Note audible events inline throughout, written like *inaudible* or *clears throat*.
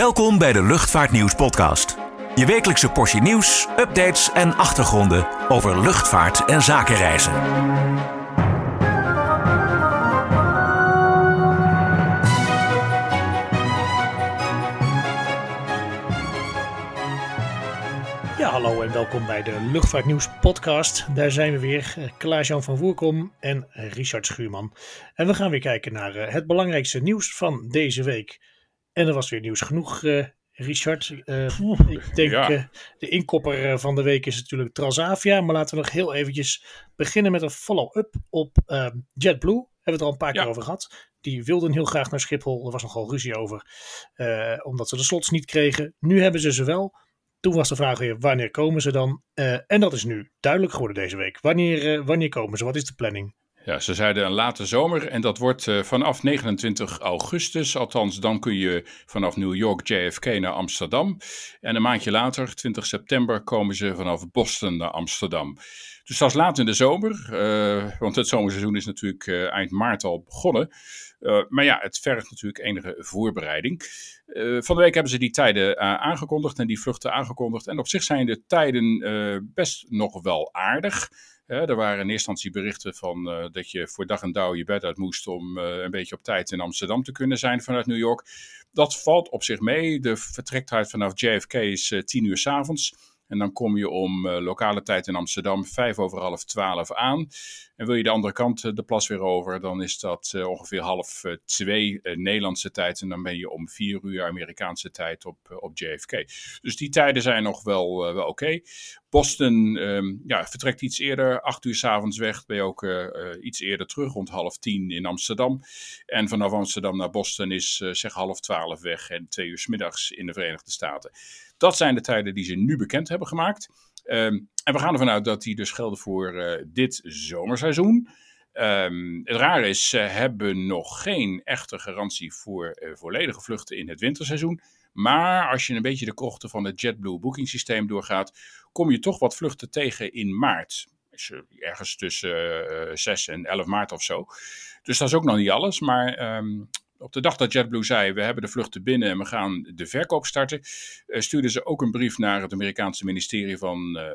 Welkom bij de Luchtvaartnieuws podcast. Je wekelijkse portie nieuws, updates en achtergronden over luchtvaart en zakenreizen. Ja, hallo en welkom bij de Luchtvaartnieuws podcast. Daar zijn we weer, eh, Klaas-Jan van Voerkom en Richard Schuurman. En we gaan weer kijken naar eh, het belangrijkste nieuws van deze week. En er was weer nieuws genoeg, eh, Richard. Eh, ik denk Ja. eh, de inkopper van de week is natuurlijk Transavia. Maar laten we nog heel eventjes beginnen met een follow-up op eh, JetBlue. Hebben we het er al een paar Ja. keer over gehad. Die wilden heel graag naar Schiphol. Er was nogal ruzie over, omdat ze de slots niet kregen. Nu hebben ze ze wel. Toen was de vraag weer, wanneer komen ze dan? En dat is nu duidelijk geworden deze week. Wanneer, wanneer komen ze? Wat is de planning? Ja, ze zeiden een late zomer en dat wordt eh, vanaf 29 augustus. Althans, dan kun je vanaf New York JFK naar Amsterdam. En een maandje later, 20 september, komen ze vanaf Boston naar Amsterdam. Dus dat is laat in de zomer, eh, want het zomerseizoen is natuurlijk eh, eind maart al begonnen. Maar ja, het vergt natuurlijk enige voorbereiding. Van de week hebben ze die tijden aangekondigd en die vluchten aangekondigd. En op zich zijn de tijden best nog wel aardig. Hè, er waren in eerste instantie berichten van eh, dat je voor dag en dauw je bed uit moest om eh, een beetje op tijd in Amsterdam te kunnen zijn vanuit New York. Dat valt op zich mee. De vertrektijd vanaf JFK is eh, 10 uur s avonds. En dan kom je om eh, lokale tijd in Amsterdam vijf over half twaalf aan. En wil je de andere kant eh, de plas weer over, dan is dat eh, ongeveer half twee Nederlandse tijd. En dan ben je om vier uur Amerikaanse tijd op, op JFK. Dus die tijden zijn nog wel, wel oké. Boston ehm, ja, vertrekt iets eerder, acht uur s'avonds weg. Ben je ook iets eerder terug, rond half tien in Amsterdam. En vanaf Amsterdam naar Boston is zeg half twaalf weg en twee uur middags in de Verenigde Staten. Dat zijn de tijden die ze nu bekend hebben gemaakt. Ehm, en we gaan ervan uit dat die dus gelden voor eh, dit zomerseizoen. Ehm, het rare is, ze hebben nog geen echte garantie voor eh, volledige vluchten in het winterseizoen. Maar als je een beetje de krochten van het JetBlue boekingssysteem doorgaat, kom je toch wat vluchten tegen in maart. Eh, Ergens tussen eh, 6 en 11 maart of zo. Dus dat is ook nog niet alles. Maar ehm, op de dag dat JetBlue zei, we hebben de vluchten binnen en we gaan de verkoop starten, eh, stuurden ze ook een brief naar het Amerikaanse ministerie van eh, eh,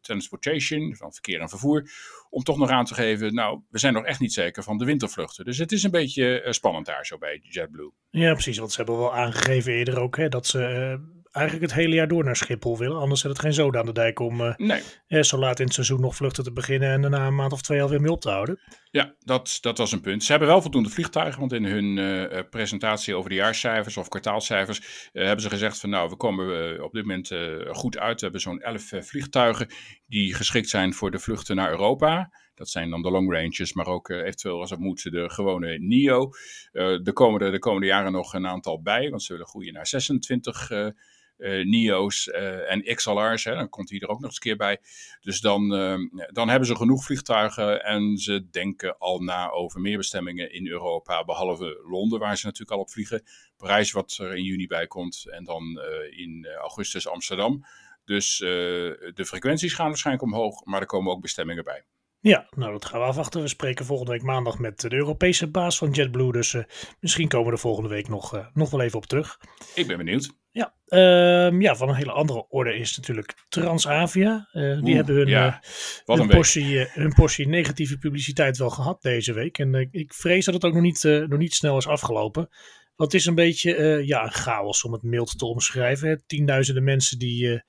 Transportation, van Verkeer en Vervoer, om toch nog aan te geven, nou, we zijn nog echt niet zeker van de wintervluchten. Dus het is een beetje spannend daar zo bij JetBlue. Ja, precies. Want ze hebben wel aangegeven eerder ook hè, dat ze eigenlijk het hele jaar door naar Schiphol willen. Anders zet het geen zoden aan de dijk om eh, Nee, eh, zo laat in het seizoen nog vluchten te beginnen en daarna een maand of twee alweer mee op te houden. Ja, dat, dat was een punt. Ze hebben wel voldoende vliegtuigen, want in hun eh, presentatie over de jaarcijfers of kwartaalcijfers hebben ze gezegd van nou, we komen op dit moment goed uit. We hebben zo'n 11 eh, vliegtuigen die geschikt zijn voor de vluchten naar Europa. Dat zijn dan de long ranges, maar ook eventueel als het moet de gewone NIO. Eh er, komen er de komende jaren nog een aantal bij, want ze willen groeien naar 26 eh eh, NIO's eh, en XLR's. Hè, dan komt die er ook nog eens een keer bij. Dus dan, eh, dan hebben ze genoeg vliegtuigen en ze denken al na over meer bestemmingen in Europa, behalve Londen, waar ze natuurlijk al op vliegen. Parijs, wat er in juni bij komt, en dan eh, in eh, augustus Amsterdam. Dus eh, de frequenties gaan waarschijnlijk omhoog, maar er komen ook bestemmingen bij. Ja, nou dat gaan we afwachten. We spreken volgende week maandag met de Europese baas van JetBlue. Dus eh, misschien komen we er volgende week nog, eh, nog wel even op terug. Ik ben benieuwd. Ja, ehm, ja, van een hele andere orde is natuurlijk Transavia. Eh, die hebben hun, ja, Wat hun, portie, hun portie negatieve publiciteit wel gehad deze week. En ik vrees dat het ook nog niet, nog niet snel is afgelopen. Want het is een beetje ja, een chaos om het mild te omschrijven. Hè. Tienduizenden mensen die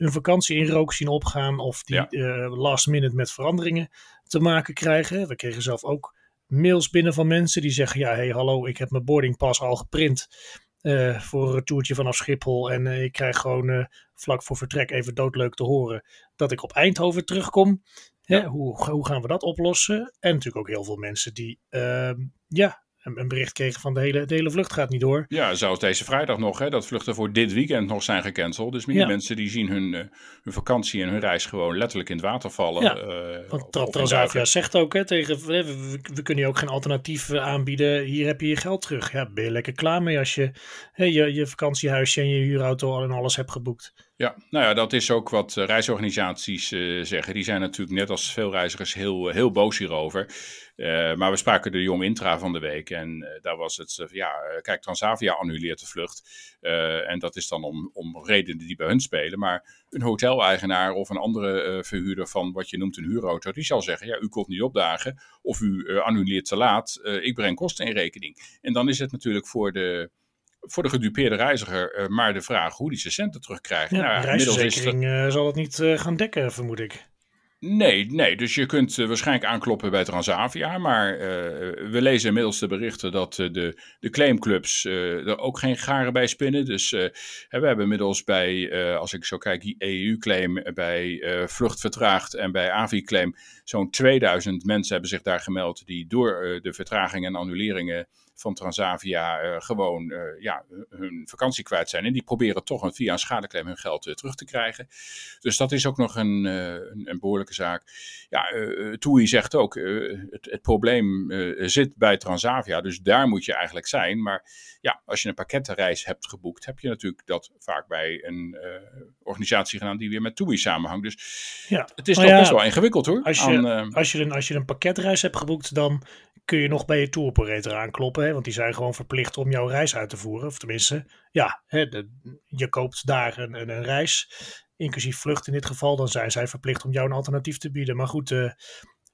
hun vakantie in rook zien opgaan. Of die Ja. eh, last minute met veranderingen te maken krijgen. We kregen zelf ook mails binnen van mensen die zeggen: Ja, hey, hallo, ik heb mijn boardingpas al geprint. eh, voor een retourtje vanaf Schiphol. En eh, ik krijg gewoon vlak voor vertrek even doodleuk te horen dat ik op Eindhoven terugkom. Hè, hoe, hoe gaan we dat oplossen? En natuurlijk ook heel veel mensen die ehm, ja, een, bericht kregen van de hele, de hele vlucht gaat niet door. Ja, zelfs deze vrijdag nog, hè, dat vluchten voor dit weekend nog zijn gecanceld. Dus meer Ja. mensen die zien hun, eh, hun vakantie en hun reis gewoon letterlijk in het water vallen. Ja, eh, Want Tra- Transavia zegt ook hè, tegen, we, we, we kunnen je ook geen alternatief eh, aanbieden. Hier heb je je geld terug. Ja, ben je lekker klaar mee als je hè, je, je vakantiehuisje en je huurauto al en alles hebt geboekt. Ja, nou ja, dat is ook wat reisorganisaties uh, zeggen. Die zijn natuurlijk net als veel reizigers heel, heel boos hierover. Maar we spraken de Jong Intra van de week en daar was het, ja, kijk, Transavia annuleert de vlucht. en dat is dan om, om redenen die bij hun spelen. Maar een hoteleigenaar of een andere verhuurder van wat je noemt een huurauto, die zal zeggen, ja, u komt niet opdagen of u annuleert te laat. ik breng kosten in rekening. En dan is het natuurlijk voor de voor de gedupeerde reiziger uh, maar de vraag hoe die zijn centen terugkrijgt. Ja, nou, de reisverzekering uh, zal het niet uh, gaan dekken, vermoed ik. Nee, nee, dus je kunt waarschijnlijk aankloppen bij Transavia, maar we lezen inmiddels de berichten dat de, de claimclubs er ook geen garen bij spinnen. Dus we hebben inmiddels bij, als ik zo kijk, EU-claim, bij Vlucht Vertraagd en bij AVI-claim, zo'n 2000 mensen hebben zich daar gemeld die door de vertragingen en annuleringen van Transavia uh, gewoon uh, ja, hun vakantie kwijt zijn. En die proberen toch een, via een schadeclaim hun geld uh, terug te krijgen. Dus dat is ook nog een, een, een, behoorlijke zaak. Ja, Toei zegt ook, het, het, probleem zit bij Transavia. Dus daar moet je eigenlijk zijn. Maar ja, als je een pakkettenreis hebt geboekt, heb je natuurlijk dat vaak bij een organisatie gedaan die weer met Toei samenhangt. Dus ja. het is toch ja, best wel ingewikkeld hoor. Als je, aan, als, je een, als je een pakketreis hebt geboekt, dan kun je nog bij je tour operator aankloppen. Hè? Want die zijn gewoon verplicht om jouw reis uit te voeren. Of tenminste, ja, hè, de, je koopt daar een, een, een, reis, inclusief vlucht in dit geval. Dan zijn zij verplicht om jou een alternatief te bieden. Maar goed, uh,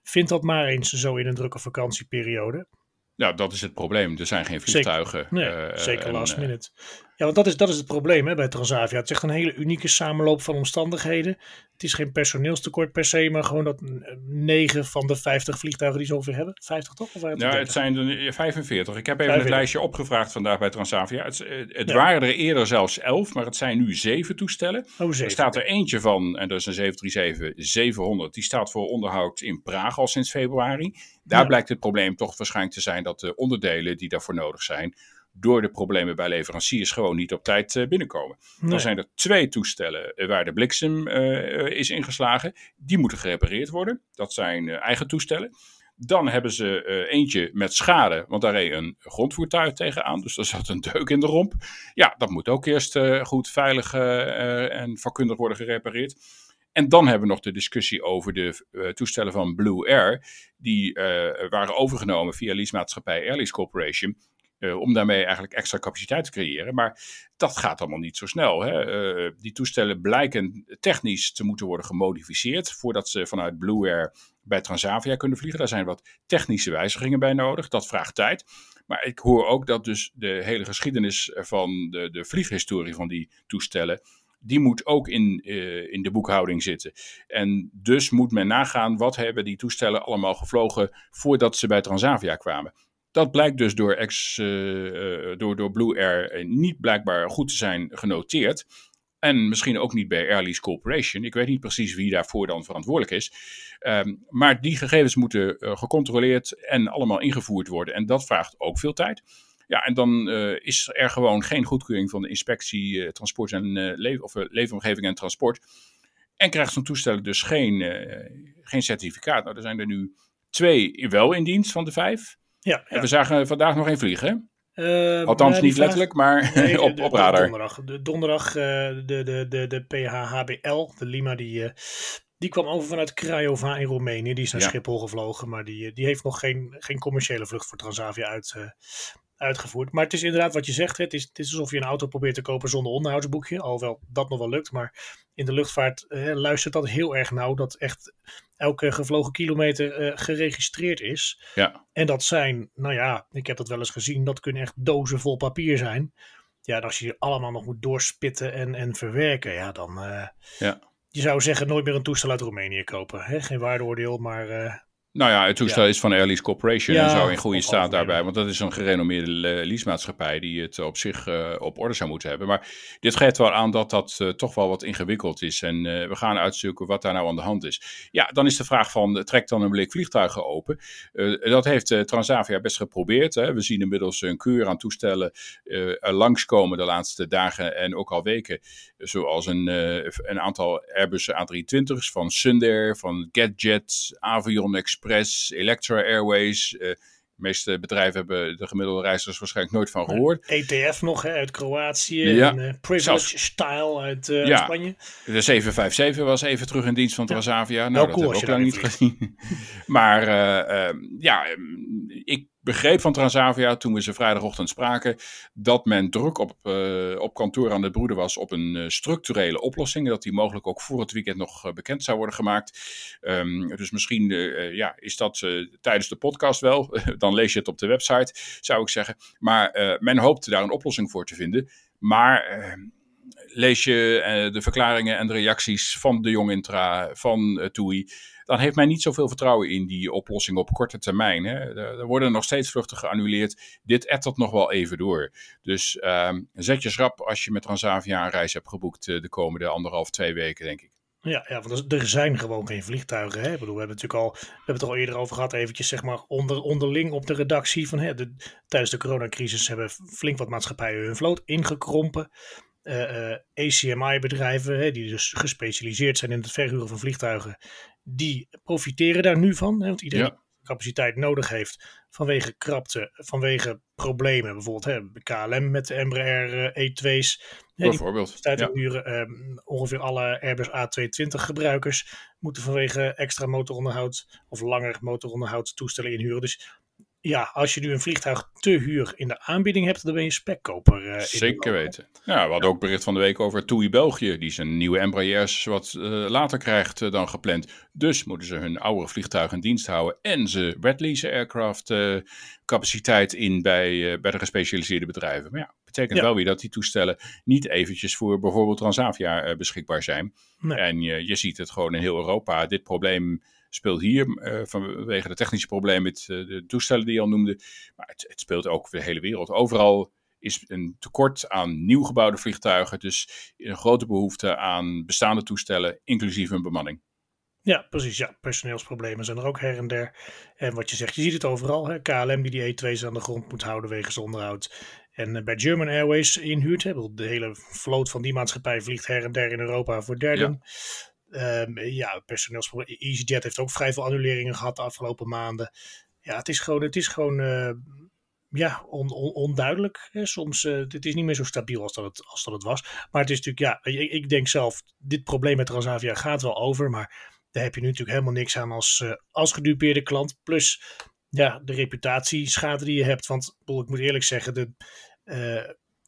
vind dat maar eens zo in een drukke vakantieperiode. Ja, dat is het probleem. Er zijn geen vliegtuigen. Zeker, nee, uh, zeker last en, minute. Ja, want dat is, dat is het probleem hè, bij Transavia. Het is echt een hele unieke samenloop van omstandigheden. Het is geen personeelstekort per se, maar gewoon dat 9 van de 50 vliegtuigen die ze ongeveer hebben. 50 toch? Of ja, het zijn er 45. Ik heb even het lijstje opgevraagd vandaag bij Transavia. Het, eh, het waren er eerder zelfs 11, maar het zijn nu 7 toestellen. Oh, 7. Er staat er eentje van, en dat is een 737-700. Die staat voor onderhoud in Praag al sinds februari. Daar ja. blijkt het probleem toch waarschijnlijk te zijn dat de onderdelen die daarvoor nodig zijn door de problemen bij leveranciers gewoon niet op tijd uh, binnenkomen. Nee. Dan zijn er twee toestellen eh, waar de bliksem uh, is ingeslagen. Die moeten gerepareerd worden. Dat zijn eigen toestellen. Dan hebben ze eentje met schade, want daar reed een grondvoertuig tegenaan. Dus daar zat een deuk in de romp. Ja, dat moet ook eerst goed, veilig en vakkundig worden gerepareerd. En dan hebben we nog de discussie over de toestellen van Blue Air. Die waren overgenomen via leasemaatschappij Airlease Corporation. Uh, om daarmee eigenlijk extra capaciteit te creëren. Maar dat gaat allemaal niet zo snel. Hè? Uh, die toestellen blijken technisch te moeten worden gemodificeerd. voordat ze vanuit Blue Air bij Transavia kunnen vliegen. Daar zijn wat technische wijzigingen bij nodig. Dat vraagt tijd. Maar ik hoor ook dat dus de hele geschiedenis van de, de vlieghistorie van die toestellen die moet ook in, uh, in de boekhouding zitten. En dus moet men nagaan wat hebben die toestellen allemaal gevlogen voordat ze bij Transavia kwamen. Dat blijkt dus door, ex, uh, door, door Blue Air niet blijkbaar goed te zijn genoteerd. En misschien ook niet bij Airlease Corporation. Ik weet niet precies wie daarvoor dan verantwoordelijk is. Um, maar die gegevens moeten gecontroleerd en allemaal ingevoerd worden. En dat vraagt ook veel tijd. Ja, en dan is er gewoon geen goedkeuring van de inspectie transport en le of, leefomgeving en transport. En krijgt zo'n toestel dus geen, geen certificaat. Nou, er zijn er nu twee wel in dienst van de vijf. Ja, ja. we zagen vandaag nog één vliegen, uh, Althans, niet vraag... letterlijk, maar nee, *laughs* op, op radar. Donderdag, de, donderdag uh, de, de, de, de PHHBL, de Lima, die, uh, die kwam over vanuit Craiova in Roemenië. Die is naar ja. Schiphol gevlogen, maar die, die heeft nog geen, geen commerciële vlucht voor Transavia uit, uitgevoerd. Maar het is inderdaad wat je zegt. Het is, het is alsof je een auto probeert te kopen zonder onderhoudsboekje. Alhoewel dat nog wel lukt. Maar in de luchtvaart eh, luistert dat heel erg nauw. Dat echt elke gevlogen kilometer eh, geregistreerd is. Ja. En dat zijn, nou ja, ik heb dat wel eens gezien. Dat kunnen echt dozen vol papier zijn. Ja, en als je allemaal nog moet doorspitten en, en verwerken. Ja, dan... Uh, ja. Je zou zeggen nooit meer een toestel uit Roemenië kopen. Hè? Geen waardeoordeel, maar uh, nou ja, het toestel ja. is van Airlease Corporation ja, en zou in goede staat daarbij. Want dat is een gerenommeerde leasemaatschappij die het op zich uh, op orde zou moeten hebben. Maar dit geeft wel aan dat dat uh, toch wel wat ingewikkeld is. En uh, we gaan uitzoeken wat daar nou aan de hand is. Ja, dan is de vraag van, trekt dan een blik vliegtuigen open? dat heeft Transavia best geprobeerd. Hè. We zien inmiddels een keur aan toestellen langskomen de laatste dagen en ook al weken. Zoals een, een aantal Airbus A320's van Sundair, van GetJet, Avion Express. Express, Electra Airways, uh, meeste bedrijven hebben de gemiddelde reizigers waarschijnlijk nooit van gehoord. ETF nog hè, uit Kroatië. Ja. En, uh, Privilege Style uit uh, ja. Spanje. De 757 was even terug in dienst van Transavia. Nou, dat hebben we ook lang niet gezien. *laughs* maar uh, ja, ik begreep van Transavia toen we ze vrijdagochtend spraken dat men druk op, uh, op kantoor aan het broeden was op een uh, structurele oplossing. Dat die mogelijk ook voor het weekend nog uh, bekend zou worden gemaakt. Um, dus misschien ja, is dat tijdens de podcast wel. *laughs* Dan lees je het op de website, zou ik zeggen. Maar men hoopt daar een oplossing voor te vinden. Maar ehm, lees je de verklaringen en de reacties van de Jong Intra, van TUI dan heeft men niet zoveel vertrouwen in die oplossing op korte termijn. Hè. Er worden nog steeds vluchten geannuleerd. Dit ettert nog wel even door. Dus uh, zet je schrap als je met Transavia een reis hebt geboekt uh, de komende anderhalf, twee weken, denk ik. Ja, ja, want er zijn gewoon geen vliegtuigen. Hè? Bedoel, we hebben natuurlijk al, we hebben het er al eerder over gehad, eventjes zeg maar onder, onderling op de redactie. Van, hè, de, tijdens de coronacrisis hebben flink wat maatschappijen hun vloot ingekrompen. Uh, uh, ACMI-bedrijven, die dus gespecialiseerd zijn in het verhuren van vliegtuigen, die profiteren daar nu van. Hè, want iedereen capaciteit nodig heeft vanwege krapte, vanwege problemen. Bijvoorbeeld hè, KLM met de Embraer uh, E2's. Hè, Bijvoorbeeld. Ja. Uren, uh, ongeveer alle Airbus A220 gebruikers moeten vanwege extra motoronderhoud of langer motoronderhoud toestellen inhuren. Dus ja, als je nu een vliegtuig te huur in de aanbieding hebt, dan ben je spekkoper. Uh, Zeker weten. Ja, we hadden ook bericht van de week over TUI België, die zijn nieuwe Embraers wat uh, later krijgt uh, dan gepland. Dus moeten ze hun oude vliegtuig in dienst houden en ze wet lease aircraft capaciteit in bij, bij de gespecialiseerde bedrijven. Maar ja, betekent wel weer dat die toestellen niet eventjes voor bijvoorbeeld Transavia beschikbaar zijn. Nee. En je, je ziet het gewoon in heel Europa. Dit probleem speelt hier uh, vanwege de technische problemen met uh, de toestellen die je al noemde. Maar het, het, speelt ook voor de hele wereld. Overal is een tekort aan nieuw gebouwde vliegtuigen. Dus een grote behoefte aan bestaande toestellen, inclusief een bemanning. Ja, precies. Ja, personeelsproblemen zijn er ook her en der. En wat je zegt, je ziet het overal. Hè? KLM die die E2's aan de grond moet houden wegens onderhoud. En uh, bij German Airways inhuurt. Hè? De hele vloot van die maatschappij vliegt her en der in Europa voor derden. Ja. Um, ja, personeelsprobleem. EasyJet heeft ook vrij veel annuleringen gehad de afgelopen maanden. Ja, het is gewoon, het is gewoon uh, ja, on, on, onduidelijk. Hè. Soms, uh, het is niet meer zo stabiel als dat het, als dat het was. Maar het is natuurlijk, ja, ik, ik denk zelf, dit probleem met Transavia gaat wel over. Maar daar heb je nu natuurlijk helemaal niks aan als, uh, als gedupeerde klant. Plus, ja, de reputatieschade die je hebt. Want ik moet eerlijk zeggen, de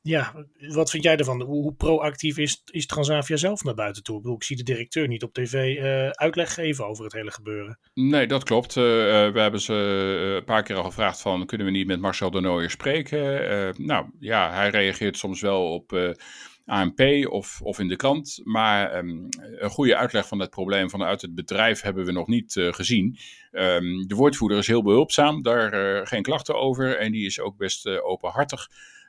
ja, wat vind jij ervan? Hoe, proactief is, is Transavia zelf naar buiten toe? Ik, zie de directeur niet op tv uh, uitleg geven over het hele gebeuren. Nee, dat klopt. Uh, we hebben ze een paar keer al gevraagd van, kunnen we niet met Marcel de Nooijer spreken? nou ja, hij reageert soms wel op... ANP of, of in de krant. Maar um, een goede uitleg van het probleem vanuit het bedrijf hebben we nog niet gezien. Um, de woordvoerder is heel behulpzaam, daar geen klachten over. En die is ook best openhartig.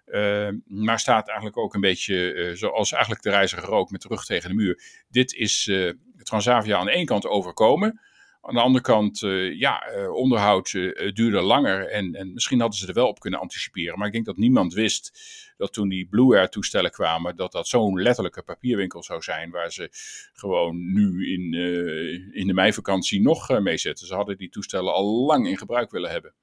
Uh, maar staat eigenlijk ook een beetje uh, zoals eigenlijk de reiziger ook met de rug tegen de muur. Dit is uh, Transavia aan de ene kant overkomen. Aan de andere kant, ja, onderhoud duurde langer en, en misschien hadden ze er wel op kunnen anticiperen. Maar ik denk dat niemand wist dat toen die Blue Air toestellen kwamen, dat dat zo'n letterlijke papierwinkel zou zijn waar ze gewoon nu in, in de meivakantie nog mee zetten. Ze hadden die toestellen al lang in gebruik willen hebben.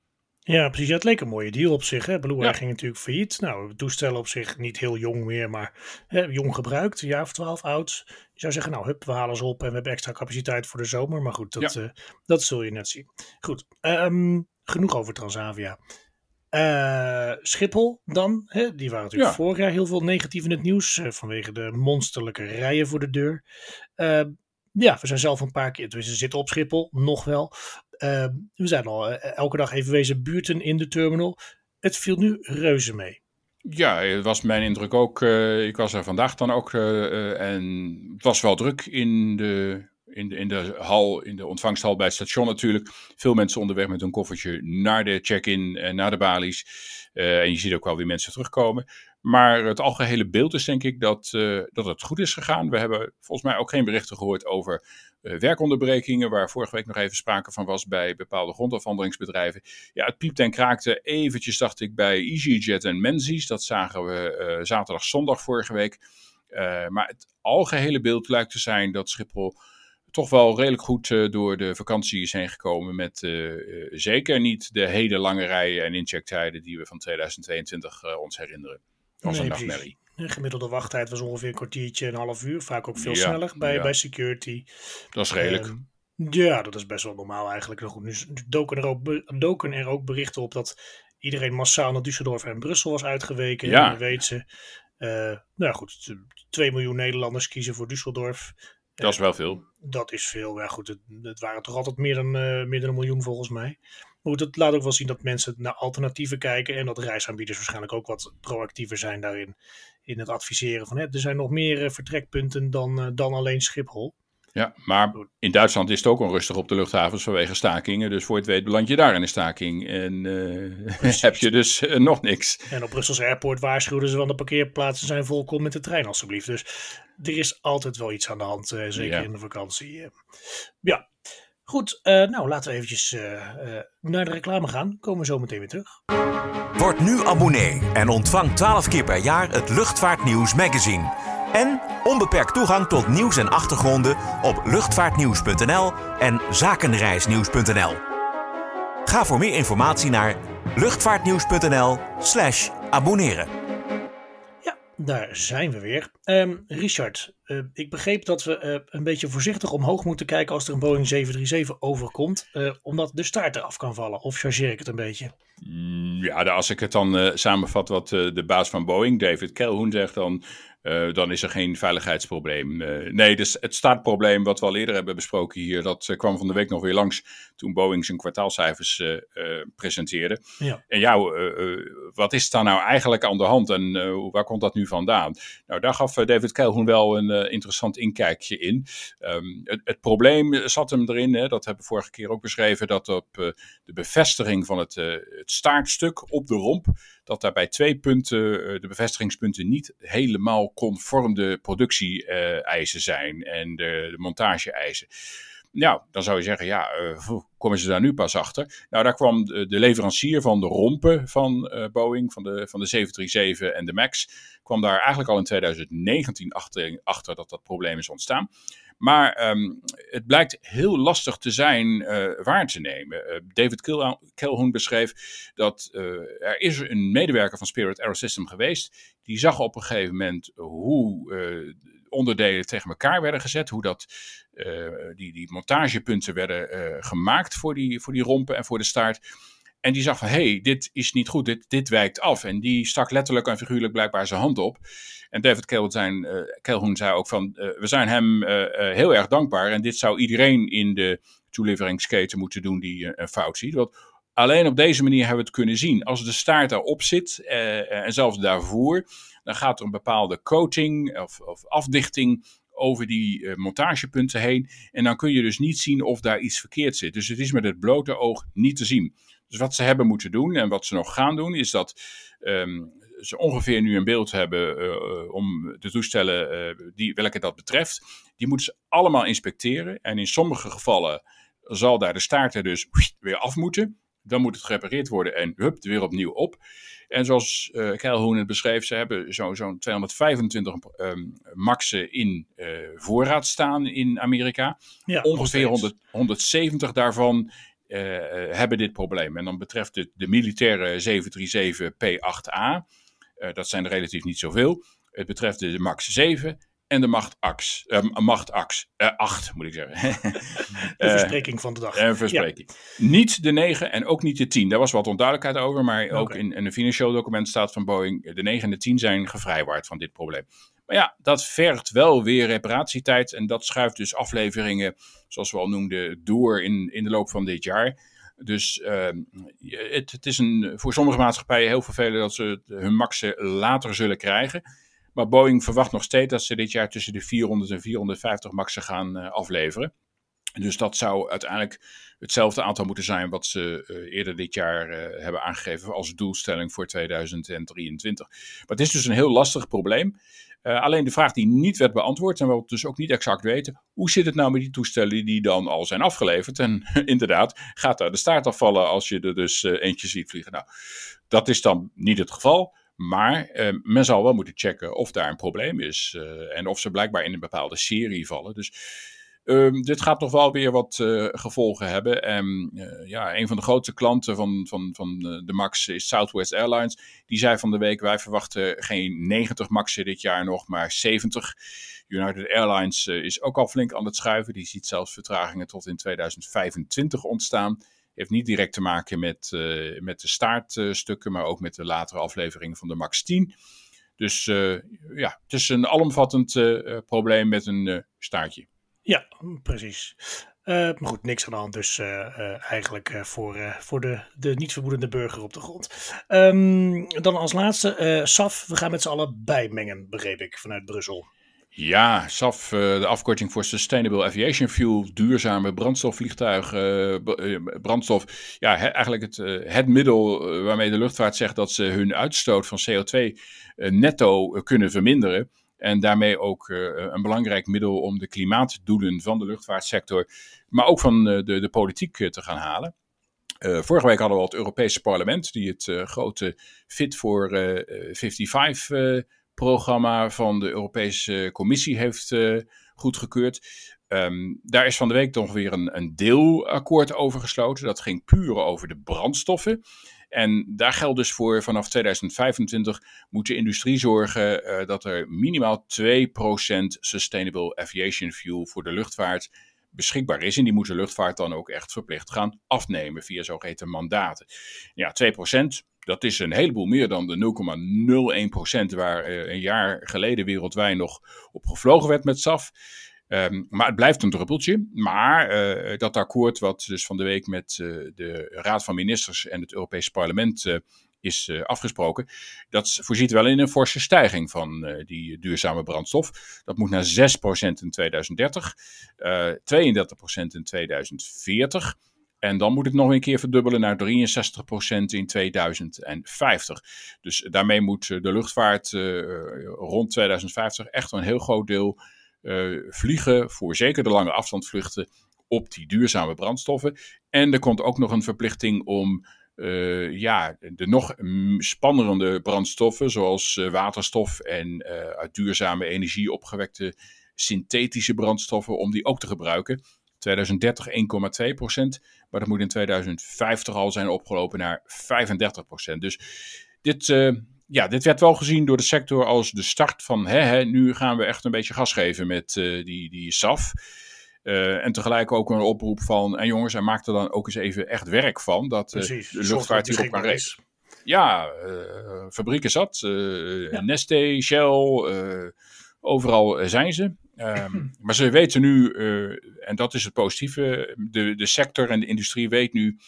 Ja, precies. Ja, het leek een mooie deal op zich. Hè? Blue ging natuurlijk failliet. Nou, toestellen op zich niet heel jong meer, maar hè, jong gebruikt, een jaar of twaalf oud. Je zou zeggen, nou, hup, we halen ze op en we hebben extra capaciteit voor de zomer. Maar goed, dat, ja. uh, dat zul je net zien. Goed, um, genoeg over Transavia. Uh, Schiphol dan, hè? die waren natuurlijk ja. vorig jaar heel veel negatief in het nieuws uh, vanwege de monsterlijke rijen voor de deur. ja, we zijn zelf een paar keer, dus we zitten op Schiphol, nog wel. Uh, we zijn al uh, elke dag even wezen buurten in de terminal. Het viel nu reuze mee. Ja, het was mijn indruk ook. Uh, ik was er vandaag dan ook. en het was wel druk in de, in, de, in de hal, in de ontvangsthal bij het station natuurlijk. Veel mensen onderweg met hun koffertje naar de check-in en naar de balies. en je ziet ook wel weer mensen terugkomen. Maar het algehele beeld is denk ik dat, dat het goed is gegaan. We hebben volgens mij ook geen berichten gehoord over uh, werkonderbrekingen, waar vorige week nog even sprake van was bij bepaalde grondafhandelingsbedrijven. Ja, het piepte en kraakte eventjes, dacht ik, bij EasyJet en Menzies. Dat zagen we zaterdag, zondag vorige week. Maar het algehele beeld lijkt te zijn dat Schiphol toch wel redelijk goed door de vakantie is heen gekomen. Met zeker niet de hele lange rijen en inchecktijden die we van 2022 ons herinneren. Als een nachtmerrie. De gemiddelde wachttijd was ongeveer een kwartiertje, een half uur. Vaak ook veel sneller bij, bij security. Dat is redelijk. Ehm, ja, dat is best wel normaal eigenlijk. Nou goed, nu doken er, ook, doken er ook berichten op dat iedereen massaal naar Düsseldorf en Brussel was uitgeweken. Ja. En weet ze. Uh, nou ja, goed, 2 miljoen Nederlanders kiezen voor Düsseldorf. Dat is wel veel. Dat is veel. Ja, goed, het, het waren toch altijd meer dan, uh, meer dan een miljoen volgens mij. Goed, het laat ook wel zien dat mensen naar alternatieven kijken. En dat reisaanbieders waarschijnlijk ook wat proactiever zijn daarin. In het adviseren van hè, er zijn nog meer uh, vertrekpunten dan, dan alleen Schiphol. Ja, maar in Duitsland is het ook onrustig op de luchthavens vanwege stakingen. Dus voor het weet beland je daar in een staking. En *laughs* uh, heb je dus uh, nog niks. En op Brussels Airport waarschuwden ze van de parkeerplaatsen zijn vol, kom met de trein alstublieft. Dus er is altijd wel iets aan de hand, uh, zeker in de vakantie. Ja, goed. nou, laten we eventjes naar de reclame gaan. Komen we zo meteen weer terug. Word nu abonnee en ontvang 12 keer per jaar het Luchtvaartnieuws magazine en onbeperkt toegang tot nieuws en achtergronden op luchtvaartnieuws.nl en zakenreisnieuws.nl. Ga voor meer informatie naar luchtvaartnieuws.nl/slash abonneren. Ja, daar zijn we weer. Um, Richard, uh, ik begreep dat we uh, een beetje voorzichtig omhoog moeten kijken als er een Boeing 737 overkomt, uh, omdat de staart eraf kan vallen. Of chargeer ik het een beetje? Mm, ja, als ik het dan samenvat wat de baas van Boeing, David Calhoun, zegt, dan dan is er geen veiligheidsprobleem. Nee, dus het startprobleem wat we al eerder hebben besproken hier, dat kwam van de week nog weer langs toen Boeing zijn kwartaalcijfers presenteerde. Ja. En ja, wat is daar nou eigenlijk aan de hand en waar komt dat nu vandaan? Nou, daar gaf David Calhoun wel een interessant inkijkje in. Um, het, probleem zat hem erin, hè, dat hebben we vorige keer ook beschreven, dat op de bevestiging van het, het staartstuk op de romp, dat daar bij twee punten de bevestigingspunten niet helemaal conform de productie-eisen zijn en de, de montage-eisen. Nou, dan zou je zeggen, ja, uh, komen ze daar nu pas achter? Nou, daar kwam de, leverancier van de rompen van uh, Boeing, van de, van de 737 en de MAX, kwam daar eigenlijk al in 2019 achter, dat dat probleem is ontstaan. Maar um, het blijkt heel lastig te zijn uh, waar te nemen. David Calhoun beschreef dat er is een medewerker van Spirit Aerosystem geweest. Die zag op een gegeven moment hoe onderdelen tegen elkaar werden gezet. Hoe dat, die, die montagepunten werden gemaakt voor die, voor die rompen en voor de staart. En die zag van, hé, hey, dit is niet goed, dit, dit wijkt af. En die stak letterlijk en figuurlijk blijkbaar zijn hand op. En David uh, Calhoun zei ook van, we zijn hem heel erg dankbaar. En dit zou iedereen in de toeleveringsketen moeten doen die een fout ziet. Want alleen op deze manier hebben we het kunnen zien. Als de staart erop zit, en zelfs daarvoor, dan gaat er een bepaalde coating of, of afdichting over die montagepunten heen. En dan kun je dus niet zien of daar iets verkeerd zit. Dus het is met het blote oog niet te zien. Dus wat ze hebben moeten doen en wat ze nog gaan doen, is dat um, ze ongeveer nu een beeld hebben uh, om de toestellen die, welke dat betreft. Die moeten ze allemaal inspecteren. En in sommige gevallen zal daar de staart er dus weer af moeten. Dan moet het gerepareerd worden en hup, weer opnieuw op. En zoals uh, het beschreef, ze hebben zo'n zo 225 um, maxen in uh, voorraad staan in Amerika. Ja, Ongeveer 100, 170 daarvan uh, hebben dit probleem. En dan betreft het de militaire 737 P8A. Uh, dat zijn er relatief niet zoveel. Het betreft de MAX 7 en de Macht, Ax, uh, Macht Ax, 8 moet ik zeggen. *laughs* de verspreking van de dag. Een verspreking. Ja. Niet de 9 en ook niet de 10. Daar was wat onduidelijkheid over, maar ook in, in een financieel document staat van Boeing, de 9 en de 10 zijn gevrijwaard van dit probleem. Maar ja, dat vergt wel weer reparatietijd en dat schuift dus afleveringen, zoals we al noemden, door in, in de loop van dit jaar. Dus uh, het, het, is een, voor sommige maatschappijen heel vervelend dat ze hun maxen later zullen krijgen. Maar Boeing verwacht nog steeds dat ze dit jaar tussen de 400 en 450 maxen gaan uh, afleveren. Dus dat zou uiteindelijk hetzelfde aantal moeten zijn wat ze uh, eerder dit jaar uh, hebben aangegeven als doelstelling voor 2023. Maar het is dus een heel lastig probleem. Alleen de vraag die niet werd beantwoord en we dus ook niet exact weten, hoe zit het nou met die toestellen die dan al zijn afgeleverd? En *laughs* inderdaad, gaat daar de staart afvallen als je er dus eentje ziet vliegen? Nou, dat is dan niet het geval. Maar uh, men zal wel moeten checken of daar een probleem is. Uh, en of ze blijkbaar in een bepaalde serie vallen. Dus Ehm, dit gaat nog wel weer wat gevolgen hebben. En ja, een van de grote klanten van, van, van de MAX is Southwest Airlines. Die zei van de week: wij verwachten geen 90 MAX'en dit jaar nog, maar 70. United Airlines is ook al flink aan het schuiven. Die ziet zelfs vertragingen tot in 2025 ontstaan heeft niet direct te maken met, uh, met de staartstukken, maar ook met de latere afleveringen van de MAX 10. Dus uh, ja, het is een alomvattend uh, probleem met een staartje. Ja, precies. maar goed, niks aan de hand. Dus eigenlijk voor, voor de, de niet vermoedende burger op de grond. Um, dan als laatste, SAF. We gaan met z'n allen bijmengen, begreep ik, vanuit Brussel. Ja, SAF, eh, de afkorting voor Sustainable Aviation Fuel, duurzame brandstofvliegtuigen, eh, eh, brandstof. Ja, eigenlijk het, het middel waarmee de luchtvaart zegt dat ze hun uitstoot van CO2 netto kunnen verminderen. En daarmee ook een belangrijk middel om de klimaatdoelen van de luchtvaartsector, maar ook van de, de politiek te gaan halen. vorige week hadden we al het Europese parlement, die het grote Fit for 55 programma van de Europese Commissie heeft uh, goedgekeurd. Um, daar is van de week nog weer een, een deelakkoord over gesloten. Dat ging puur over de brandstoffen. En daar geldt dus voor vanaf 2025 moet de industrie zorgen uh, dat er minimaal 2% Sustainable Aviation Fuel voor de luchtvaart beschikbaar is. En die moet de luchtvaart dan ook echt verplicht gaan afnemen via zogeheten mandaten. Ja, 2% dat is een heleboel meer dan de 0,01% waar uh, een jaar geleden wereldwijd nog op gevlogen werd met SAF. Um, maar het blijft een druppeltje. Maar uh, dat akkoord, wat dus van de week met uh, de Raad van Ministers en het Europese Parlement is afgesproken, dat voorziet wel in een forse stijging van die duurzame brandstof. Dat moet naar 6% in 2030, 32% in 2040. En dan moet het nog een keer verdubbelen naar 63% in 2050. Dus daarmee moet eh, de luchtvaart uh, rond 2050 echt een heel groot deel uh, vliegen voor zeker de lange afstandvluchten op die duurzame brandstoffen. En er komt ook nog een verplichting om ja, de nog spannende brandstoffen, zoals waterstof en uit duurzame energie opgewekte synthetische brandstoffen, om die ook te gebruiken. 2030 1,2 procent, maar dat moet in 2050 al zijn opgelopen naar 35 procent. Dus dit, uh, ja, dit werd wel gezien door de sector als de start van hè, hè, nu gaan we echt een beetje gas geven met uh, die, die SAF. Uh, en tegelijk ook een oproep van, en jongens, en maak er dan ook eens even echt werk van, dat de luchtvaart hierop kan race. Ja, fabrieken zat, ja. Neste, Shell, overal zijn ze. Um, *clears throat* maar ze weten nu, uh, en dat is het positieve, de, de sector en de industrie weet nu,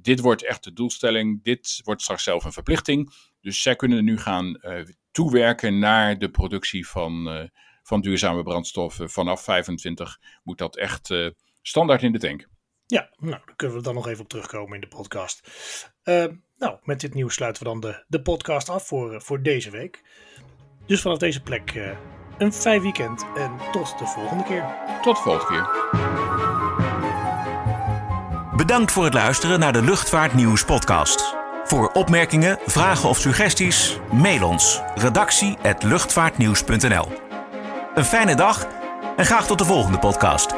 dit wordt echt de doelstelling, dit wordt straks zelf een verplichting. Dus zij kunnen nu gaan uh, toewerken naar de productie van, uh, van duurzame brandstoffen. Vanaf 25 moet dat echt standaard in de tank. Ja, nou, daar kunnen we dan nog even op terugkomen in de podcast. Ehm, nou, met dit nieuws sluiten we dan de, de podcast af voor, voor deze week. Dus vanaf deze plek een fijn weekend en tot de volgende keer. Tot de volgende keer. Bedankt voor het luisteren naar de Luchtvaartnieuws podcast. Voor opmerkingen, vragen of suggesties, mail ons redactie@luchtvaartnieuws.nl. Een fijne dag en graag tot de volgende podcast.